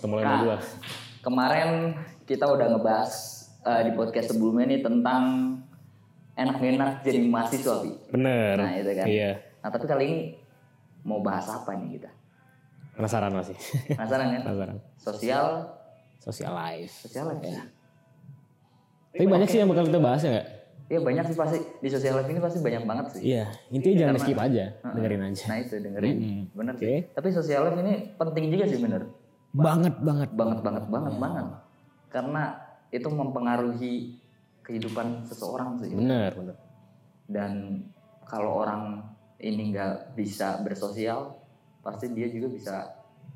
Ketemu lagi Nah, kemarin kita udah ngebahas eh, di podcast sebelumnya nih tentang enak-enak jadi mahasiswa. Bener. Nah, itu kan. Iya. Nah, tapi kali ini mau bahas apa nih kita? Penasaran masih. Penasaran kan? Penasaran. Sosial, Social life. sosial ya. Tapi banyak sih yang bakal kita bahas ya nggak? Iya banyak sih pasti di sosial life ini pasti banyak banget sih. Iya. Intinya jangan skip aja. Dengerin aja. Nah itu dengerin, bener sih. Oke. Tapi sosial life ini penting juga sih bener. Banget banget. Banget banget banget banget. Karena itu mempengaruhi kehidupan seseorang sih. Bener bener. Dan kalau orang ini nggak bisa bersosial, pasti dia juga bisa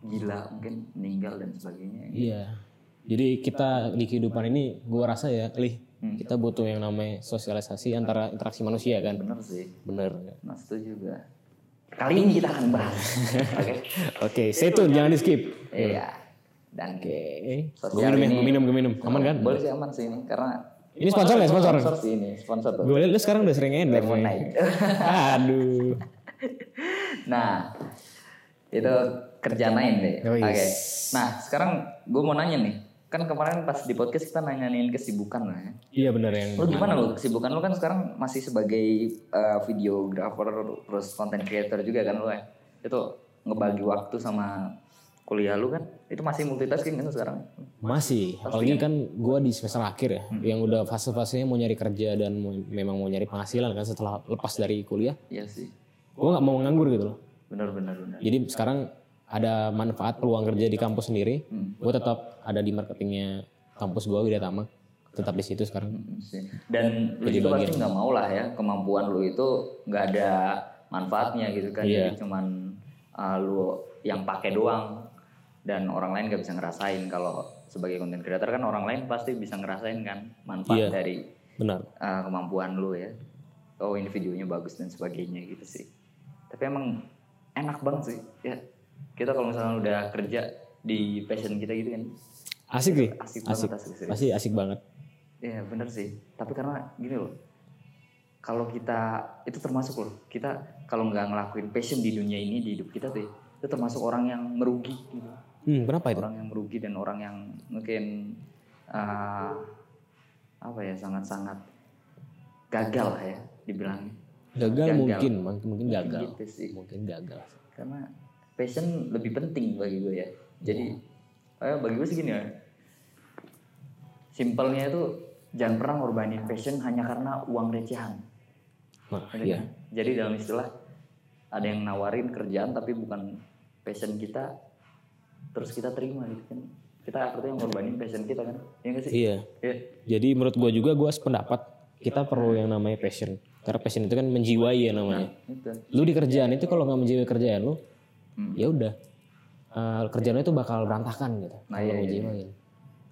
gila mungkin meninggal dan sebagainya. Iya. Jadi kita di kehidupan ini gua rasa ya, Lih, Hmm. kita butuh yang namanya sosialisasi antara interaksi manusia kan. Bener sih. Bener. Nah setuju juga. Kali ini kita akan bahas. Oke. Oke, stay tune, jangan di skip. Iya. Dan Oke. Gue minum ini- gue minum, gue minum. Aman kan? boleh sih aman sih ini karena Ini sponsor ya, sponsor. sponsor sih ini sponsor tuh. Gue liat lu sekarang udah sering endorse. nih. Lemonade. Aduh. nah itu kerjaan lain deh. Oke. yes. Nah sekarang gue mau nanya nih. Kan kemarin pas di podcast kita nanyain kesibukan lah ya. Iya bener yang Lu gimana lu kesibukan lu kan sekarang masih sebagai uh, videographer terus content creator juga kan lu ya. Itu ngebagi waktu sama kuliah lu kan itu masih multitasking kan sekarang. masih. Apalagi kan gue di semester akhir ya, yang udah fase-fasenya mau nyari kerja dan mau- memang mau nyari penghasilan kan setelah lepas dari kuliah. Iya sih. Gue nggak mau nganggur gitu loh. Benar benar benar. Jadi sekarang ada manfaat peluang kerja di kampus sendiri. Gue tetap ada di marketingnya kampus gue Widatama. Tetap di situ sekarang. Mm, sih. Dan lu juga pasti nggak mau lah ya kemampuan lu itu nggak ada manfaatnya gitu kan. Iya. Jadi cuman uh, lu yang pakai doang dan orang lain gak bisa ngerasain kalau sebagai content creator kan orang lain pasti bisa ngerasain kan manfaat Iya. dari Benar. uh, kemampuan lu ya. Oh ini videonya bagus dan sebagainya gitu sih. Tapi emang enak banget sih ya. Kita kalau misalnya udah kerja di passion kita gitu kan Asik sih. asik, Asik. banget asik. Pasti asik banget. Iya bener sih. Tapi karena gini loh, kalau kita itu termasuk loh, kita kalau nggak ngelakuin passion di dunia ini di hidup kita tuh, ya, itu termasuk orang yang merugi. Gitu. Hmm, kenapa itu? Orang yang merugi dan orang yang mungkin uh, apa ya sangat-sangat gagal ya dibilangnya. Gagal, Gagal. mungkin, mungkin mungkin gagal. Gitu sih. Mungkin gagal. Karena passion lebih penting bagi gue ya. Jadi, eh, bagi gue sih gini ya. Simpelnya itu jangan pernah ngorbanin passion hanya karena uang recehan. Nah, Gitu iya. kan? Jadi dalam istilah ada yang nawarin kerjaan tapi bukan passion kita, terus kita terima gitu kan. Kita artinya ngorbanin passion kita kan. Iya nggak sih? Iya. Iya. Jadi menurut gua juga gua sependapat kita perlu yang namanya passion. Karena passion itu kan menjiwai ya namanya. Itu. Lu di kerjaan itu kalau nggak menjiwai kerjaan lu, Hmm. ya udah. Eh, kerjaan lu itu bakal berantakan gitu. Nah, kalau iya, iya, menjiwain.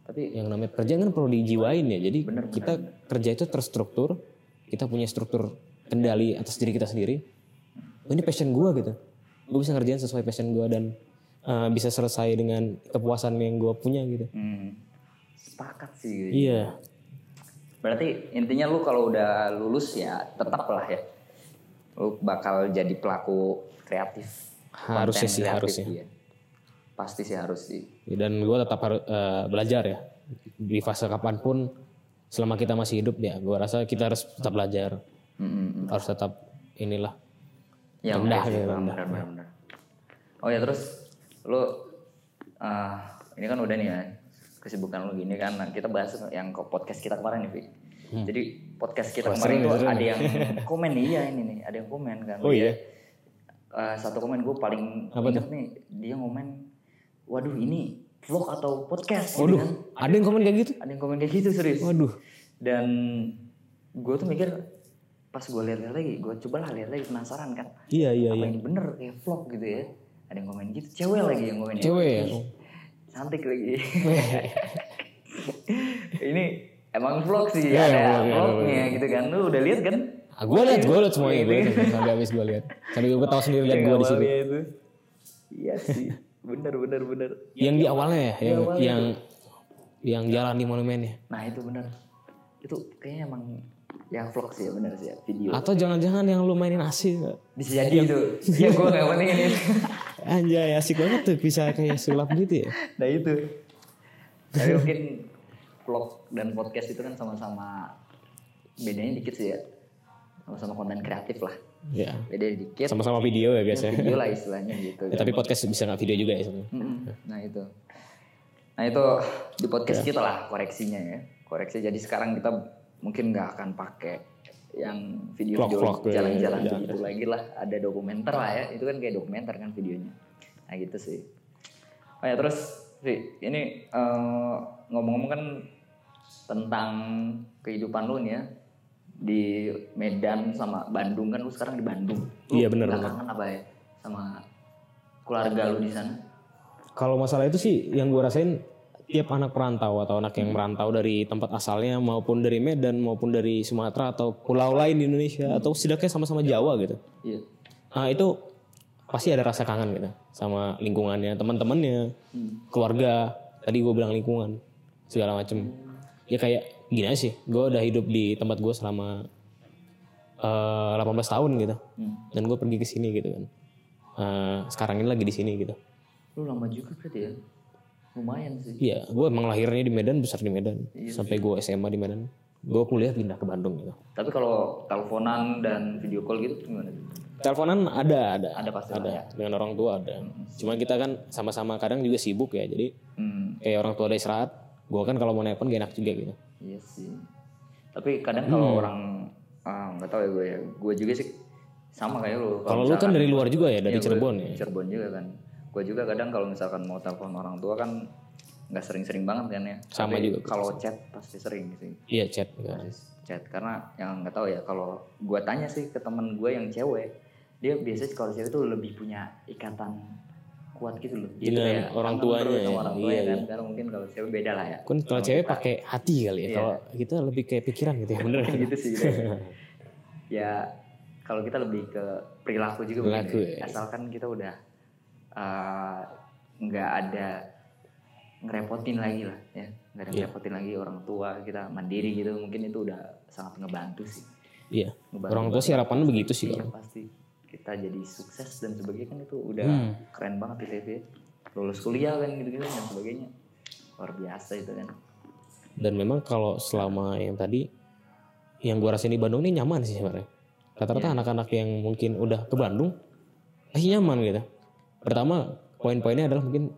Tapi Yang namanya kerjaan kan perlu dijiwain ya. Jadi Bener, kita kerja itu terstruktur, kita punya struktur kendali atas diri kita sendiri. Oh, ini passion gua gitu. Gue bisa ngerjain sesuai passion gua dan eh, bisa selesai dengan kepuasan yang gua punya gitu. hmm, sepakat sih. Gitu. Iya. Berarti intinya lu kalau udah lulus ya tetap lah ya. Lu bakal jadi pelaku kreatif. Harusnya sih, harusnya. iya. Pasti sih harus sih. dan gue tetap harus eh, belajar ya di fase kapan pun selama kita masih hidup ya gue rasa kita harus tetap belajar Mm-mm. harus tetap inilah Ya Rendah ya, rendah. benar. Oh ya terus lu ah, ini kan udah nih ya kesibukan lu gini kan. Nah, kita bahas yang ke podcast kita kemarin nih, Vi. Jadi podcast kita Hmm. Kemarin tuh seru ada yang komen nih, iya ini nih, ada yang komen kan. Oh, Dia, iya? Eh, satu komen gue paling Apa inget nih, dia ngomen, waduh ini vlog atau podcast? Gitu waduh kan. ada yang komen kayak gitu? Ada yang komen kayak gitu serius. waduh. Dan gue tuh mikir pas gue lihat-lihat lagi, gue coba lah lihat lagi penasaran kan. Iya iya apa iya. ini bener kayak vlog gitu ya? Ada yang komen gitu cewek lagi yang komen cewek ya? Cantik lagi. Ini emang vlog sih Iya, ada iya, vlognya gitu kan. Lu udah lihat kan ah, gue liat gue liat semuanya gue liat sampai habis gue liat sampai gue tahu sendiri liat gue di situ itu iya sih bener bener bener yang di awalnya ya yang awalnya yang yang jalan di monumennya nah itu bener itu kayaknya emang Ya vlog sih ya bener sih ya video. Atau jangan-jangan yang lu mainin asik. Bisa jadi itu. Ya gue gak penting ini. Anjay asik banget tuh bisa kayak sulap gitu ya. Nah itu. Tapi mungkin vlog dan podcast itu kan sama-sama bedanya dikit sih ya. Sama-sama konten kreatif lah. Ya. Beda dikit. Sama-sama video ya biasanya. Video lah istilahnya gitu. Ya, tapi podcast bisa nggak video juga ya sebenarnya. Nah itu. Nah itu di podcast kita lah koreksinya ya. Koreksi jadi sekarang kita mungkin nggak akan pakai yang video-video ya, jalan-jalan ya, begitu lagi lah. Ada dokumenter lah ya. Itu kan kayak dokumenter kan videonya. Nah gitu sih. Oh ya terus Vi, ini eh, ngomong-ngomong kan tentang kehidupan lu nih ya di Medan sama Bandung kan lu sekarang di Bandung. Lu Iya, benar, kangen apa ya sama keluarga lu di sana? Kalau masalah itu sih yang gue rasain tiap anak perantau atau anak yang merantau dari tempat asalnya maupun dari Medan maupun dari Sumatera atau pulau lain di Indonesia atau setidaknya sama-sama Jawa gitu. Iya. Nah itu pasti ada rasa kangen gitu sama lingkungannya, teman-temannya, keluarga. Tadi gue bilang lingkungan segala macem. Ya kayak gini aja sih. Gue udah hidup di tempat gue selama eh 18 tahun gitu. Hmm. Dan gue pergi ke sini gitu kan. Eh, sekarang ini lagi di sini gitu. Lu lama juga berarti ya? Lumayan sih. Iya, gue emang lahirnya di Medan, besar di Medan. Iya Sampai gue SMA di Medan. Gue kuliah pindah ke Bandung gitu. Tapi kalau teleponan dan video call gitu gimana? Teleponan ada, ada. Ada pasti ada. ya. Dengan orang tua ada. Cuma kita kan sama-sama kadang juga sibuk ya. Jadi Hmm, kayak orang tua ada istirahat. Gue kan kalau mau nelpon gak enak juga gitu. iya sih. Tapi kadang kalau Hmm. orang ah, nggak tahu ya gue ya. Gue juga sih sama kayak lu. Kalau lu kan dari luar juga ya, dari Iya, gue Cirebon ya. Cirebon juga kan. Gue juga kadang kalau misalkan mau telepon orang tua kan nggak sering-sering banget kan ya. Sama Tapi juga. Kalau chat pasti sering sih. Iya chat. ya. chat karena yang nggak tahu ya kalau gue tanya sih ke temen gue yang cewek dia biasanya kalau cewek tuh lebih punya ikatan kuat gitu loh tuh Dengan kayak orang tuanya ya. orang tuanya Iya, kan karena mungkin kalau cewek beda lah ya Kan kalau cewek pakai hati kali ya. Iya. Kalau kita lebih kayak pikiran gitu ya. Bener. gitu sih gitu. ya kalau kita lebih ke perilaku juga mungkin Perilaku ya. ya. asalkan kita udah uh, nggak ada ngerepotin lagi lah ya nggak ada Iya. ngerepotin lagi orang tua kita mandiri gitu mungkin itu udah sangat ngebantu sih Iya. Ngebantu Orang tua sih harapannya begitu sih. Iya pasti kita jadi sukses dan sebagainya kan itu udah Hmm. keren banget di TV lulus kuliah kan gitu-gitu dan sebagainya luar biasa itu kan Dan memang kalau selama yang tadi yang gua rasain di Bandung ini nyaman sih sebenarnya. Rata-rata Iya. anak-anak yang mungkin udah ke Bandung pasti nyaman gitu. Pertama poin-poinnya adalah mungkin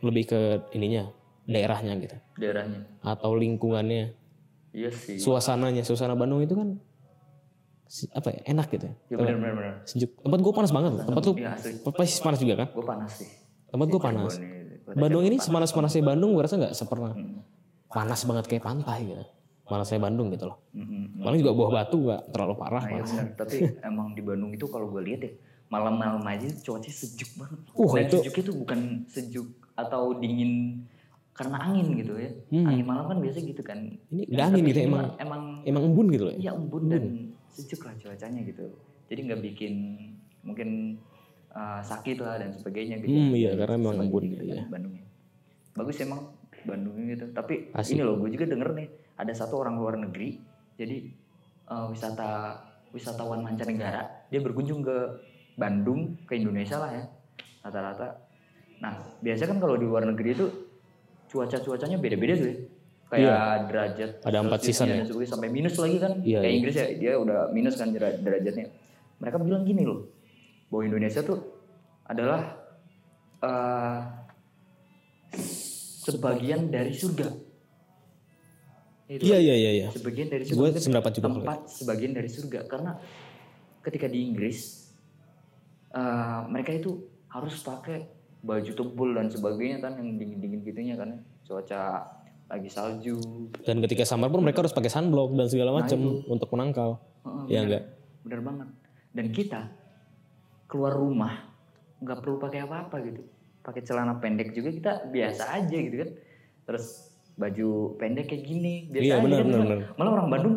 lebih ke ininya daerahnya gitu daerahnya atau lingkungannya iya sih suasananya suasana Bandung itu kan apa ya enak gitu ya. Ya benar benar benar. Sejuk. Tempat gua panas banget tempat lu Iya asli. pasti panas juga kan? Gue panas sih. Tempat gua panas. Bandung ini semanas panasnya Bandung gua rasa nggak pernah Hmm. panas banget kayak pantai gitu. Panasnya Bandung gitu loh. Mm, mm, mm. paling juga buah batu nggak terlalu parah Nah, benar. tapi emang di Bandung itu kalau gue lihat ya malam-malam aja cuacanya sejuk banget. Uh, dan itu- sejuknya tuh bukan sejuk atau dingin karena angin gitu ya. Hmm. angin malam kan biasa gitu kan. Ini udah angin gitu ini emang emang emang embun gitu loh ya? Iya embun dan sejuk lah cuacanya gitu. Jadi nggak bikin mungkin uh, sakit lah dan sebagainya gitu. Hmm, iya, karena emang selain embun gitu gitu kan ya. Bandungnya. Bagus emang Bandungnya gitu. Tapi Asik. ini loh gue juga denger nih ada satu orang luar negeri jadi uh, wisata wisatawan mancanegara dia berkunjung ke Bandung ke Indonesia lah ya rata-rata. Nah biasanya kan kalau di luar negeri itu cuaca-cuacanya beda-beda tuh ya. Kayak derajat Iya. Ada empat season ya? sampai minus lagi kan. Iya, Kayak iya. Inggris ya dia udah minus kan dera- derajatnya. Mereka bilang gini loh bahwa Indonesia tuh adalah eh, sebagian dari surga. Itu. iya iya iya iya Sebagian dari surga. gue sependapat juga tempat sebagian dari surga karena ketika di Inggris eh, mereka itu harus pakai baju tebul dan sebagainya kan yang dingin dingin gitunya kan cuaca lagi salju. Dan ketika summer pun mereka harus pakai sunblock dan segala macam untuk menangkal. Heeh, ya bener. enggak bener banget. Dan kita keluar rumah nggak perlu pakai apa-apa gitu. Pakai celana pendek juga kita biasa aja gitu kan. Terus baju pendek kayak gini biasa Iya, aja benar, kan. benar, Malah- orang Bandung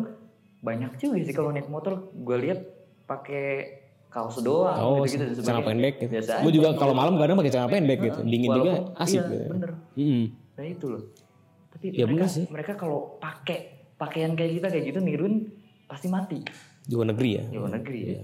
banyak juga sih kalau naik motor. Gue lihat pakai kaos doang oh gitu, celana gitu, sebagainya. pendek gitu. biasa gue juga kalau malam kadang pakai celana pendek gitu. Dingin juga Walaupun- asik iya, gitu. bener. Mm. nah itu loh tapi Ya, mereka bener sih. mereka kalau pakai pakaian kayak kita kayak gitu niruin pasti mati di luar negeri ya di luar negeri ya.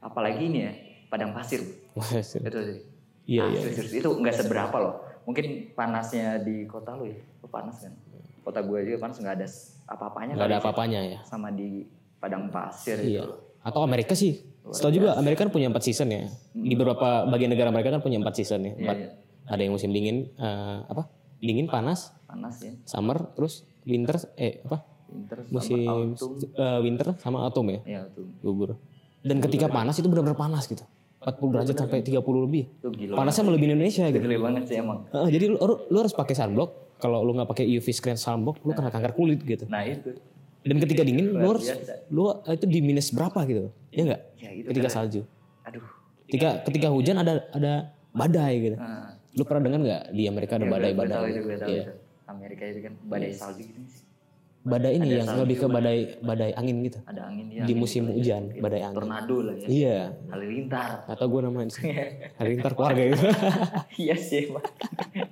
Apalagi ini ya padang pasir. iya Itu sih. iya Ah, serius, serius. Itu nggak seberapa loh. Mungkin panasnya di kota lu ya. Lu panas kan. Kota gue juga panas nggak ada apa-apanya. nggak ada sih. apa-apanya ya Sama di padang pasir iya itu. atau Amerika sih Setahu juga Amerika kan punya empat season ya di beberapa bagian negara mereka kan punya empat season ya Iya, Empat. iya. ada yang musim dingin eh, apa dingin panas. Panas. Ya. summer terus winter eh apa? Winter musim autumn. eh, winter sama autumn ya? Ya tuh. gugur dan ketika panas itu benar-benar panas gitu. 40 derajat sampai 30 lebih. Itu gila. panasnya melebihi Indonesia gitu. Gede banget sih emang. Heeh, jadi lu, lu, lu harus pakai sunblock. Kalau lu nggak pakai UV screen sunblock lu kena kanker kulit gitu. Nah itu. dan ketika dingin lu harus lu eh, itu di minus berapa gitu? Ya enggak Ya itu. ketika salju. Aduh. ketika ketika hujan ada ada badai gitu. Nah, lu pernah dengar nggak di Amerika ada ya, gue- gue tahu badai-badai itu, gue tahu Iya. itu. Amerika itu kan badai salju gitu sih. badai ini Ada yang salju, lebih ke badai badai angin gitu Ada angin ya. di musim hujan badai angin Tornado lah ya. iya Halilintar. atau gue namain sih halilintar keluarga gitu Iya sih.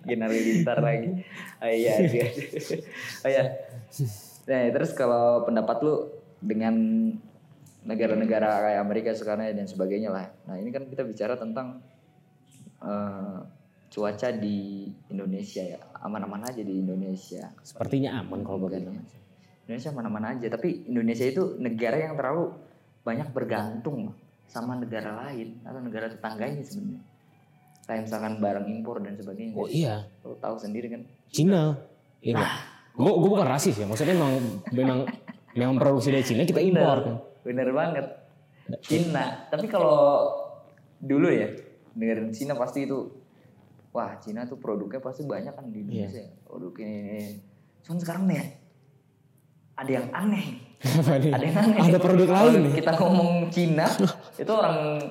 Bikin halilintar lagi. Oh, iya, iya. Oh, iya. Nah, terus kalau pendapat lu dengan negara-negara kayak Amerika sekarang dan sebagainya lah. Nah, ini kan kita bicara tentang eh, cuaca di Indonesia ya. Aman-aman aja di Indonesia. sepertinya aman kalau begitu ya. Indonesia aman-aman aja, tapi Indonesia itu negara yang terlalu banyak bergantung sama negara lain atau negara tetangganya sebenarnya. Kayak misalkan barang impor dan sebagainya. oh iya Lo tahu sendiri kan. Cina iya nggak gue gue bukan rasis ya maksudnya memang memang memang produksi dari Cina kita impor kan Bener banget. Cina. Tapi kalau dulu ya, negara Cina pasti itu wah Cina tuh produknya pasti banyak kan di Indonesia. Produk ini, ini. Cuman sekarang nih ada yang aneh. Ada yang aneh. ada produk lain nih kita ngomong Cina, itu orang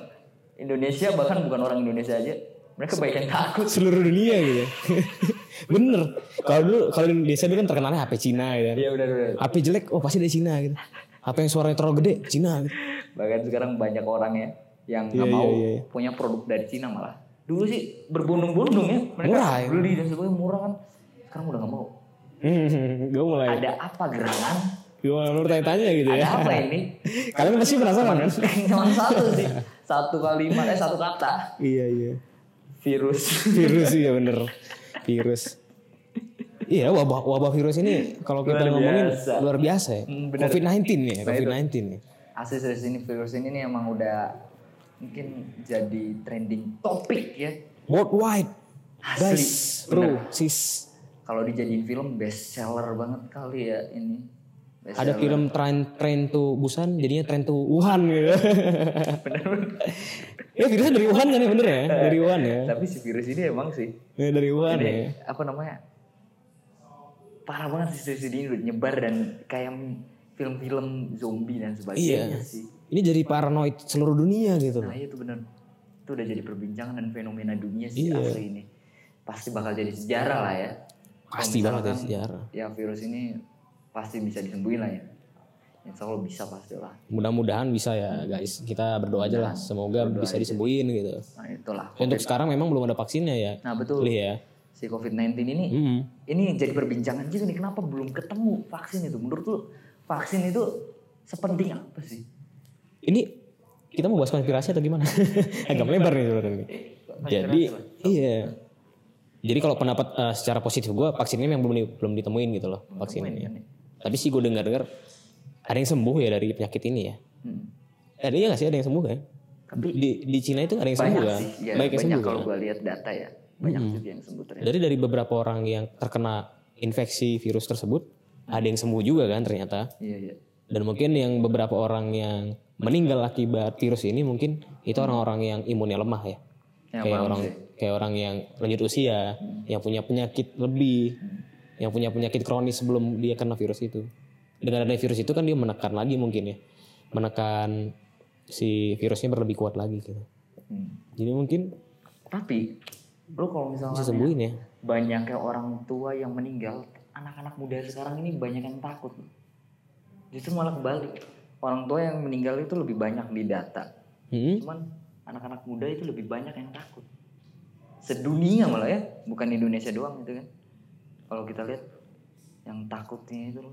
Indonesia bahkan bukan orang Indonesia aja, mereka banyak yang takut. seluruh dunia gitu bener kalau dulu kalau di Indonesia dulu kan terkenalnya HP Cina gitu Iya benar benar. HP jelek oh pasti dari Cina gitu HP yang suaranya terlalu gede Cina gitu. Bahkan sekarang banyak orang ya yang nggak Iya, mau iya, iya. punya produk dari Cina malah. Dulu sih berbondong-bondong ya, mereka Murah ya. beli dan sebagainya murah kan. Sekarang udah nggak mau. gue mulai Ada apa gerangan? gue mulai bertanya-tanya gitu Ada ya apa ini? kalian pasti penasaran kan Cuma satu sih, satu kalimat, eh satu kata, iya iya virus. virus iya bener virus iya wabah wabah virus ini kalau kita Luar ngomongin biasa. luar biasa ya Hmm, bener. COVID-19 nih COVID-19 nih Asli serius ini virus ini nih emang udah mungkin jadi trending topik ya. worldwide. Asli. guys bro sis. Kalau dijadiin film best seller banget kali ya ini. Best ada seller. film train train to Busan jadinya train to Wuhan gitu. Ya virusnya dari Wuhan kan ya bener ya? Dari Wuhan ya? Tapi si virus ini emang sih. Ya, dari Wuhan ya. ini apa namanya? Parah banget sih virus ini udah nyebar dan kayak film-film zombie dan sebagainya Iya. sih. ini jadi paranoid seluruh dunia gitu Nah itu benar. Itu udah jadi perbincangan dan fenomena dunia sih Iya. asli ini. Pasti bakal jadi sejarah lah ya. pasti banget ya misalkan sejarah Ya virus ini pasti bisa disembuhin lah ya. Insya Allah bisa pasti lah. mudah-mudahan bisa ya guys kita berdoa aja lah semoga bisa disembuhin gitu Nah itulah. untuk sekarang memang belum ada vaksinnya ya Nah betul. Pilih ya Si COVID-19 ini Hmm. ini jadi perbincangan juga nih kenapa belum ketemu vaksin itu menurut lu vaksin itu sepenting apa sih? Ini kita mau bahas konspirasi atau gimana? Agak melebar nih sebenarnya nih. jadi iya. Jadi kalau pendapat eh, secara positif gue vaksin ini memang belum di- belum ditemuin gitu loh vaksin ini. tapi sih gue dengar dengar ada yang sembuh ya dari penyakit ini ya. Hmm. ada ya nggak sih? Ada yang sembuh kan? Tapi di di Cina itu ada yang sembuh kan? ya, banyak yang banyak sembuh kalau kan? gue lihat data ya. Banyak juga yang sembuh ternyata. Jadi dari beberapa orang yang terkena infeksi virus tersebut, ada yang sembuh juga kan ternyata. iya iya Dan mungkin yang beberapa orang yang meninggal akibat virus ini mungkin itu orang-orang yang imunnya lemah ya. Ya, kayak orang sih. kayak orang yang lanjut usia, yang punya penyakit lebih, yang punya penyakit kronis sebelum dia kena virus itu. Dengan adanya virus itu kan dia menekan lagi mungkin ya. Menekan si virusnya berlebih kuat lagi gitu. Hmm. Jadi mungkin tapi lu kalau bisa misalnya sembuhin ya. banyaknya orang tua yang meninggal anak-anak muda sekarang ini banyak yang takut justru malah kebalik orang tua yang meninggal itu lebih banyak di data Hmm? cuman anak-anak muda itu lebih banyak yang takut sedunia malah ya bukan Indonesia doang gitu kan kalau kita lihat yang takutnya itu loh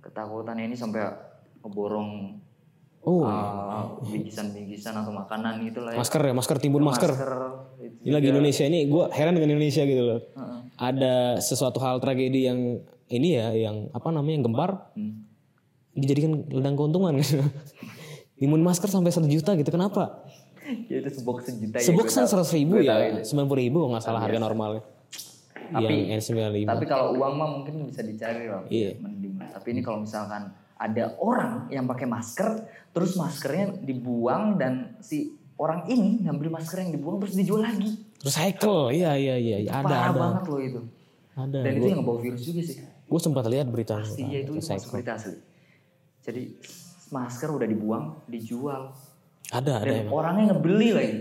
ketakutannya ini sampai ngeborong Oh, uh, bingkisan-bingkisan atau makanan gitu lah ya. masker ya, masker timbun masker. itu. Ini lagi Indonesia ini gue heran dengan Indonesia gitu loh. Heeh. Ada sesuatu hal tragedi yang ini ya, yang apa namanya yang gempar Hmm. dijadikan ledang keuntungan gitu. Timbun masker sampai satu juta gitu kenapa? Ya itu sebox sejuta ya. Gue tahu. seratus ribu ya, sembilan puluh ribu nggak salah harga normalnya. Tapi- yang sembilan lima. Tapi kalau uang mah mungkin bisa dicari lah. Iya. Tapi ini kalau misalkan ada orang yang pakai masker, terus maskernya dibuang dan si orang ini ngambil masker yang dibuang terus dijual lagi. Recycle, iya iya iya, iya. ada Parah ada banget loh itu. ada. Dan itu yang ngebawa virus juga sih. Gue sempat lihat berita. Iya itu masuk berita asli. Jadi masker udah dibuang, dijual. Ada ada Dan emang. orangnya ngebeli lagi.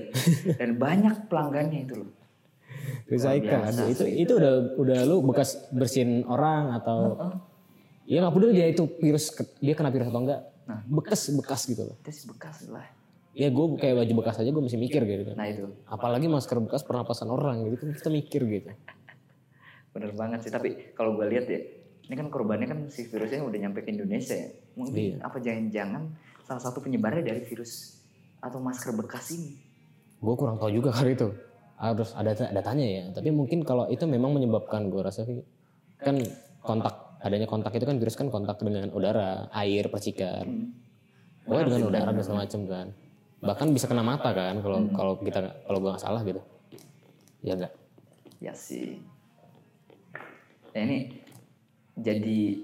dan banyak pelanggannya itu loh. Recycle ada. Itu itu udah udah lu bekas bersihin orang atau ya nggak peduli dia itu virus dia kena virus atau enggak. Nah. Bekas bekas gitu loh. Itu sih bekas lah. Ya gue kayak baju bekas aja gue masih mikir gitu. Nah itu Apalagi masker bekas pernapasan orang gitu kan kita mikir gitu. bener banget sih. Tapi kalau gue lihat ya, ini kan korbannya kan si virusnya udah nyampe ke Indonesia ya. Mungkin Iya. apa jangan-jangan salah satu penyebarnya dari virus atau masker bekas ini. Gue kurang tahu juga kali itu. Harus ada datanya ya. Tapi mungkin kalau itu memang menyebabkan gue rasa kan kontak adanya kontak itu kan virus kan kontak dengan udara, air, percikan. Hmm. Pokoknya dengan udara dan segala macam kan. Bahkan bisa kena mata kan kalau kalau kita kalau gue nggak salah gitu. Ya enggak. Ya sih. Nah ini jadi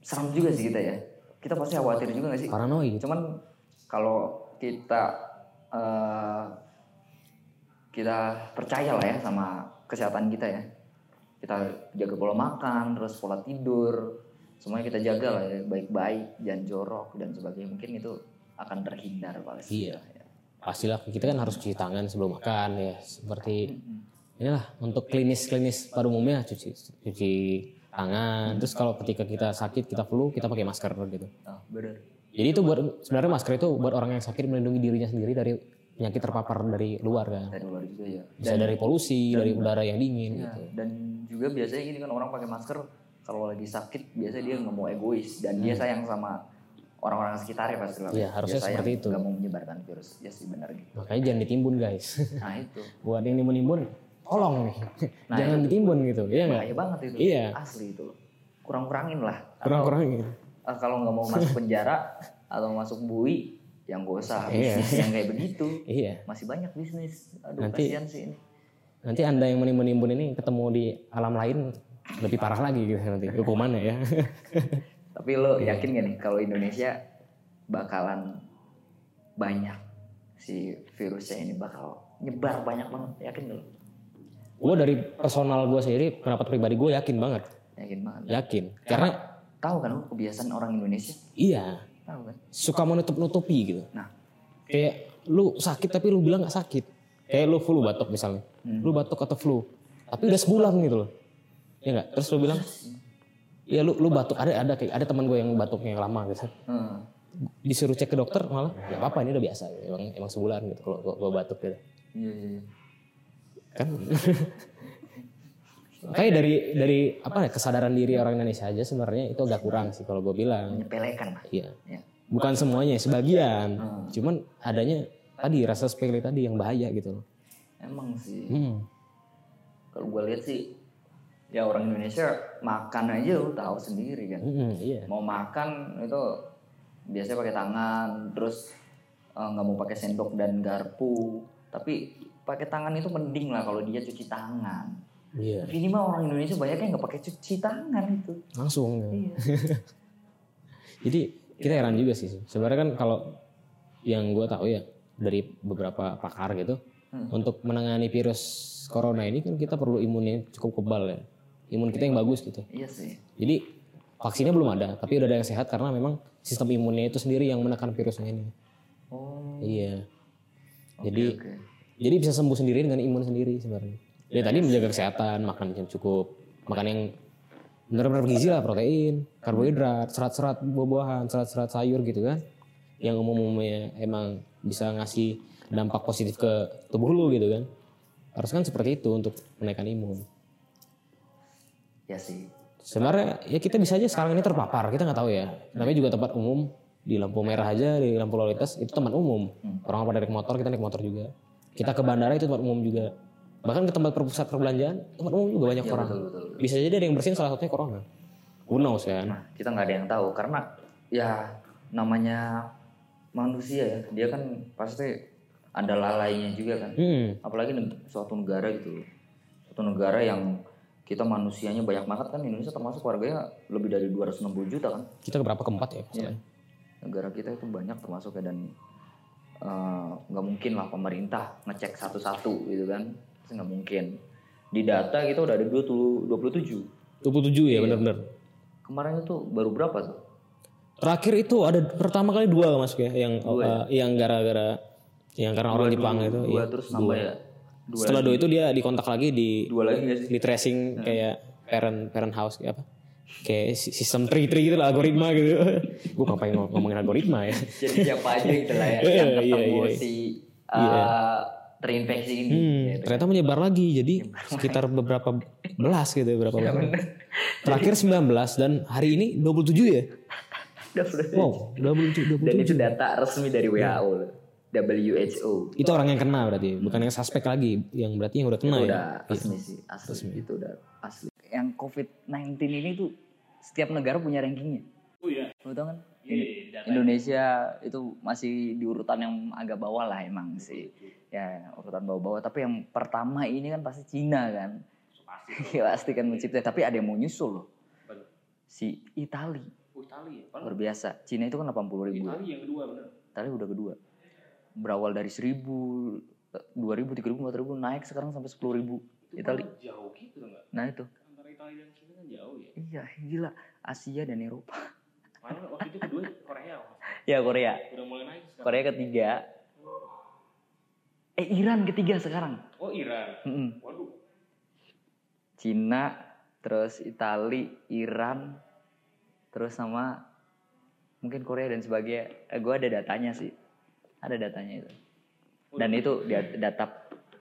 serem juga sih kita ya. Kita pasti khawatir juga gak sih? Paranoid. Cuman kalau kita eh, kita percaya lah ya sama kesehatan kita ya. Kita jaga pola makan, terus pola tidur, semuanya kita jaga lah ya baik-baik, jangan jorok dan sebagainya. Mungkin itu akan terhindar pasti. Iya. Pastilah kita kan harus cuci tangan sebelum makan ya. Seperti inilah untuk klinis-klinis pada umumnya cuci cuci tangan. Terus kalau ketika kita sakit kita flu kita pakai masker gitu. Nah, bener. Jadi itu buat sebenarnya masker itu buat orang yang sakit melindungi dirinya sendiri dari penyakit terpapar dari luar kan. Dari luar juga ya. Bisa dari polusi, dari udara yang dingin Ya, gitu. dan juga biasanya gini kan orang pakai masker kalau lagi sakit biasanya dia nggak mau egois dan dia sayang sama orang-orang sekitarnya pasti lah. Iya, harusnya Dia sayang, seperti itu. nggak mau menyebarkan virus. Ya sih benar gitu. Makanya jangan ditimbun guys. Nah itu buat yang nimbun-nimbun, tolong nih. Nah, jangan ditimbun gitu. Iya nggak? bahaya banget itu. Iya. Asli itu. Kurang-kurangin lah. Kurang-kurangin. eh, kalau nggak mau masuk penjara atau masuk bui yang gak usah Iya. yang kayak begitu. Iya. Masih banyak bisnis. Aduh Nanti- kasihan sih ini. Nanti anda yang menimbun-nimbun ini ketemu di alam lain lebih parah lagi gitu nanti hukumannya ya. Tapi lo Iya. yakin gak nih kalau Indonesia bakalan banyak si virusnya ini bakal nyebar banyak banget? Yakin gak lo? gue dari personal gue sendiri, pendapat pribadi gue yakin banget, Yakin banget. yakin. Karena Tahu kan lo kebiasaan orang Indonesia? iya Tahu kan? suka menutup-nutupi gitu. Nah, Kayak lu sakit tapi lu bilang nggak sakit. Kayak lu flu batuk misalnya, lu batuk atau flu, tapi udah sebulan gitu loh. Ya nggak? Terus lu bilang, Iya lu lu batuk ada ada kayak ada teman gue yang batuknya yang lama gitu. hmm. Disuruh cek ke dokter malah ya apa apa ini udah biasa emang emang sebulan gitu kalau gua batuk gitu. Iya, iya, iya. kan kayak dari dari apa ya kesadaran diri orang Indonesia aja sebenarnya itu agak kurang sih kalau gue bilang Menyepelekan lah. iya Ya. bukan semuanya sebagian Hmm. cuman adanya tadi rasa sepele tadi yang bahaya gitu loh Emang sih. hmm. Kalau gue lihat sih, ya orang Indonesia makan aja lo tahu sendiri kan. Mm-mm, iya Mau makan itu biasanya pakai tangan, terus eh, nggak mau pakai sendok dan garpu. Tapi pakai tangan itu mending lah kalau dia cuci tangan. iya Ini mah orang Indonesia banyak yang nggak pakai cuci tangan itu. langsung ya. Iya. jadi kita heran juga sih sebenarnya kan kalau yang gue tahu ya dari beberapa pakar gitu Hmm. untuk menangani virus corona ini kan kita perlu imunnya cukup kebal ya imun kita yang bagus gitu Iya sih. Jadi vaksinnya belum ada, tapi udah ada yang sehat karena memang sistem imunnya itu sendiri yang menekan virusnya ini. Oh. Iya. Jadi oke. jadi bisa sembuh sendiri dengan imun sendiri sebenarnya. Jadi tadi menjaga kesehatan, makan yang cukup, makan yang benar-benar bergizi lah, protein, karbohidrat, serat-serat buah-buahan, serat-serat sayur gitu kan. Yang umum-umumnya emang bisa ngasih dampak positif ke tubuh lu gitu kan. Harus kan seperti itu untuk menaikkan imun. Ya sih. sebenarnya ya kita bisa aja sekarang ini terpapar kita nggak tahu ya. Namanya juga tempat umum di lampu merah aja di lampu lalu lintas itu tempat umum. Orang pada naik motor kita naik motor juga. Kita ke bandara itu tempat umum juga. Bahkan ke tempat pusat perbelanjaan tempat umum juga banyak orang. betul, betul. bisa jadi ada yang bersin salah satunya corona. Who knows kan? Nah, kita nggak ada yang tahu karena ya namanya manusia ya, dia kan pasti ada lalainya juga kan. hmm. Apalagi suatu negara gitu, suatu negara yang kita manusianya banyak banget kan Indonesia termasuk warganya lebih dari 260 juta kan. kita berapa keempat ya masalahnya? Negara kita itu banyak termasuk ya dan eh, nggak mungkin lah pemerintah ngecek satu-satu gitu kan, nggak mungkin. Di data kita udah ada 20, 27. 27 ya benar-benar Kemarin itu baru berapa tuh? terakhir itu ada pertama kali dua masuk ya yang uh, yang gara-gara yang karena orang Jepang itu Dua iya. terus nambah ya. Dua, setelah dua itu dia dikontak lagi di dua lagi nggak sih? di tracing kayak parent parent house kayak apa kayak si- sistem tree tree gitu lah algoritma gitu gue ngapain ngom- ngomongin algoritma ya Jadi siapa aja gitu lah ya Iya, yang iya, ketemu iya. si uh, terinfeksi ini. hmm, gitu. ternyata menyebar lagi jadi sekitar beberapa belas gitu beberapa belas terakhir 19 dan hari ini 27 ya Udah, udah. wow 27 Dan 27 itu data resmi dari WHO loh. WHO. itu orang yang kena berarti bukan yang suspek lagi yang berarti yang udah kena ya Udah resmi sih, asli. Itu udah asli. Yang COVID-19 ini tuh setiap negara punya rankingnya. Oh iya. Lo tau kan? Iya, Ini- data. Indonesia itu masih di urutan yang agak bawah lah emang sih. Ya urutan bawah-bawah. Tapi yang pertama ini kan pasti Cina kan. Pasti. Ya pasti kan mencipta. Tapi ada yang mau nyusul loh. Si Itali. Oh, Itali ya. Luar biasa. Cina itu kan 80 ribu. Itali yang kedua bener. Itali udah kedua. Berawal dari 1000, 2000, 3000, 4000 naik sekarang sampai 10 ribu. Itali. jauh gitu enggak? Nah itu. Antara Itali dan Cina kan jauh ya. Iya gila. Asia dan Eropa. Padahal waktu itu kedua Korea. Ya Korea. Udah mulai naik sekarang. Korea ketiga. Eh Iran ketiga sekarang. Oh, Iran. Mm-mm. Waduh. Cina, terus Itali, Iran, terus sama mungkin Korea dan sebagainya. Eh, gue ada datanya sih, ada datanya itu. Dan itu data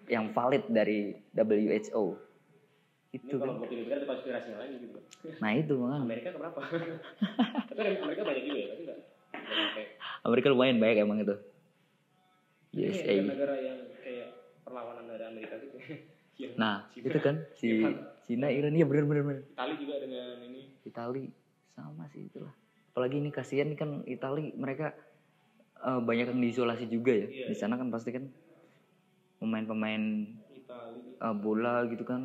yang valid dari WHO. Ini Itu kalau kan. buat Indonesia ada konspirasi lain gitu. Nah itu kan. Amerika keberapa? Tapi Amerika banyak juga ya, tapi enggak. Amerika lumayan banyak emang itu. ini USA. negara yang kayak perlawanan dari Amerika gitu. Yang Nah Cina, itu kan si Iran. Cina, Iran, iya bener bener bener. Itali juga dengan ini. Itali sama sih itulah. Apalagi ini kasihan kan Itali mereka eh, banyak yang diisolasi juga ya. Iya, Di sana kan pasti kan pemain-pemain eh, bola gitu kan,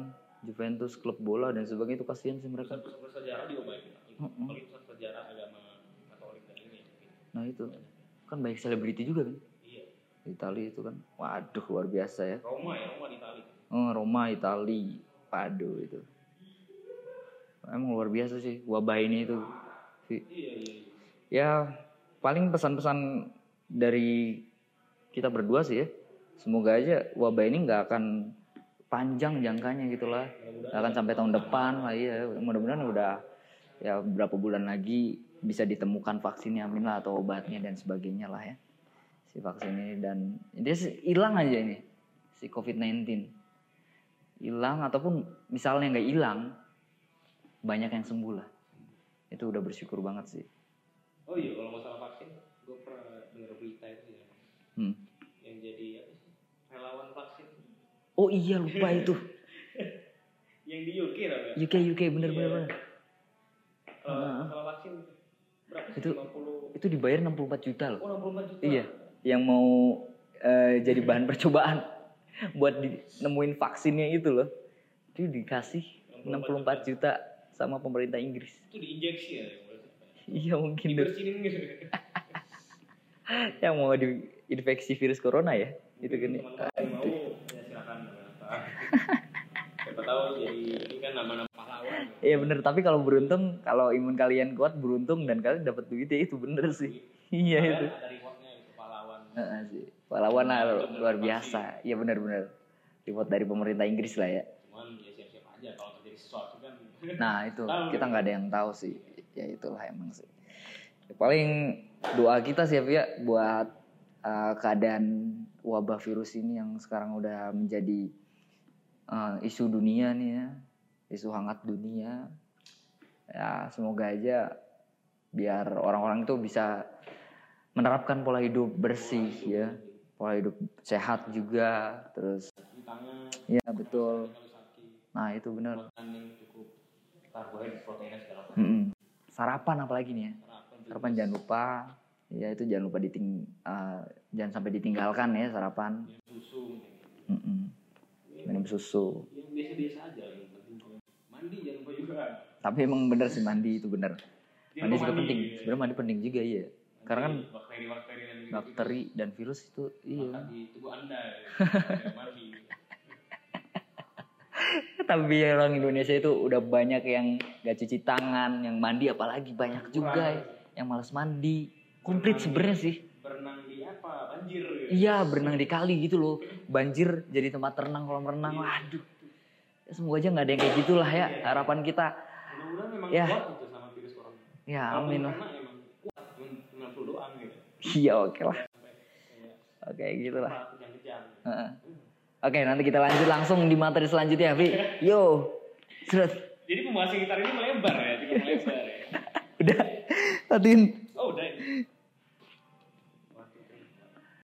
Juventus klub bola dan sebagainya itu kasihan sih mereka. pusat pusat sejarah juga banyak. Mm-mm. Apalagi pusat sejarah agama Katolik dan ini. Nah itu kan banyak selebriti juga kan. Iya. Itali itu kan, waduh luar biasa ya. Roma ya, Roma di Itali. Oh, Roma, Itali, waduh itu. Emang luar biasa sih wabah ini itu. Iya, iya, iya. Ya paling pesan-pesan dari kita berdua sih ya. Semoga aja wabah ini nggak akan panjang jangkanya gitu lah. Nggak akan sampai tahun depan lah ya. Mudah-mudahan udah ya berapa bulan lagi bisa ditemukan vaksinnya amin lah atau obatnya dan sebagainya lah ya. Si vaksin ini dan sih hilang aja ini si COVID-19. Hilang ataupun misalnya nggak hilang banyak yang sembuh lah. Itu udah bersyukur banget sih. Oh iya, kalau masalah Hmm. yang jadi apa sih? Relawan vaksin Oh iya lupa itu. yang di UK lah ya. UK UK bener bener bener. Kalau masalah vaksin berapa sih? Itu- 50 Itu dibayar 64 juta loh. Oh, 64 juta. Iya. Yang mau eh, jadi bahan percobaan buat di, nemuin vaksinnya itu loh. Itu dikasih 64 juta sama pemerintah Inggris. Itu diinjeksi ya. Iya mungkin. Dibersinin gitu. Yang mau diinfeksi virus corona ya. Itu kan. ya. Ya silakan. Siapa tahu jadi ini kan nama-nama pahlawan. Iya bener. Tapi kalau beruntung, kalau imun kalian kuat beruntung dan kalian dapat duit ya itu bener sih. Iya itu. Rewardnya itu pahlawan. Sih. Pahlawan lah luar biasa. Iya benar-benar. Reward dari pemerintah Inggris lah ya. Cuman ya siap-siap aja kalau terjadi sesuatu kan. Nah itu Tahu. kita nggak ada yang tahu sih. Ya itulah emang sih. Paling doa kita sih ya buat uh, keadaan wabah virus ini yang sekarang udah menjadi uh, isu dunia nih ya, isu hangat dunia. ya semoga aja biar orang-orang itu bisa menerapkan pola hidup bersih ya pola hidup sehat juga terus ya betul nah itu benar macam Mm-mm. sarapan apalagi nih ya sarapan sarapan jangan lupa ya itu jangan lupa diting eh, jangan sampai ditinggalkan ya sarapan. Minum susu minum susu. Yang biasa-biasa aja yang penting mandi jangan lupa juga. Tapi emang bener sih mandi itu bener. Mandi juga mandi, penting. ya. sebenarnya mandi penting juga iya. Karena kan bakteri-bakteri dan gitu bakteri dan virus itu iya. Di tubuh anda ya. Mandi. Tapi orang Indonesia itu udah banyak yang gak cuci tangan yang mandi apalagi banyak juga yang malas mandi komplit sebenarnya sih. berenang di apa? Banjir. Gitu. iya berenang di kali gitu loh. Banjir jadi tempat renang kolam renang. Waduh. Ya, semoga aja nggak ada yang kayak gitulah ya harapan kita. Mudah-mudahan memang Ya. kuat gitu sama virus corona. Ya amin lah. emang kuat. Cuma doang gitu. Iya oke lah. Sampai kayak oke gitu lah oke nanti kita lanjut langsung di materi selanjutnya Vi. Yo. Seret. jadi pembahasan kita hari ini melebar ya cukup melebar ya. Udah. Atin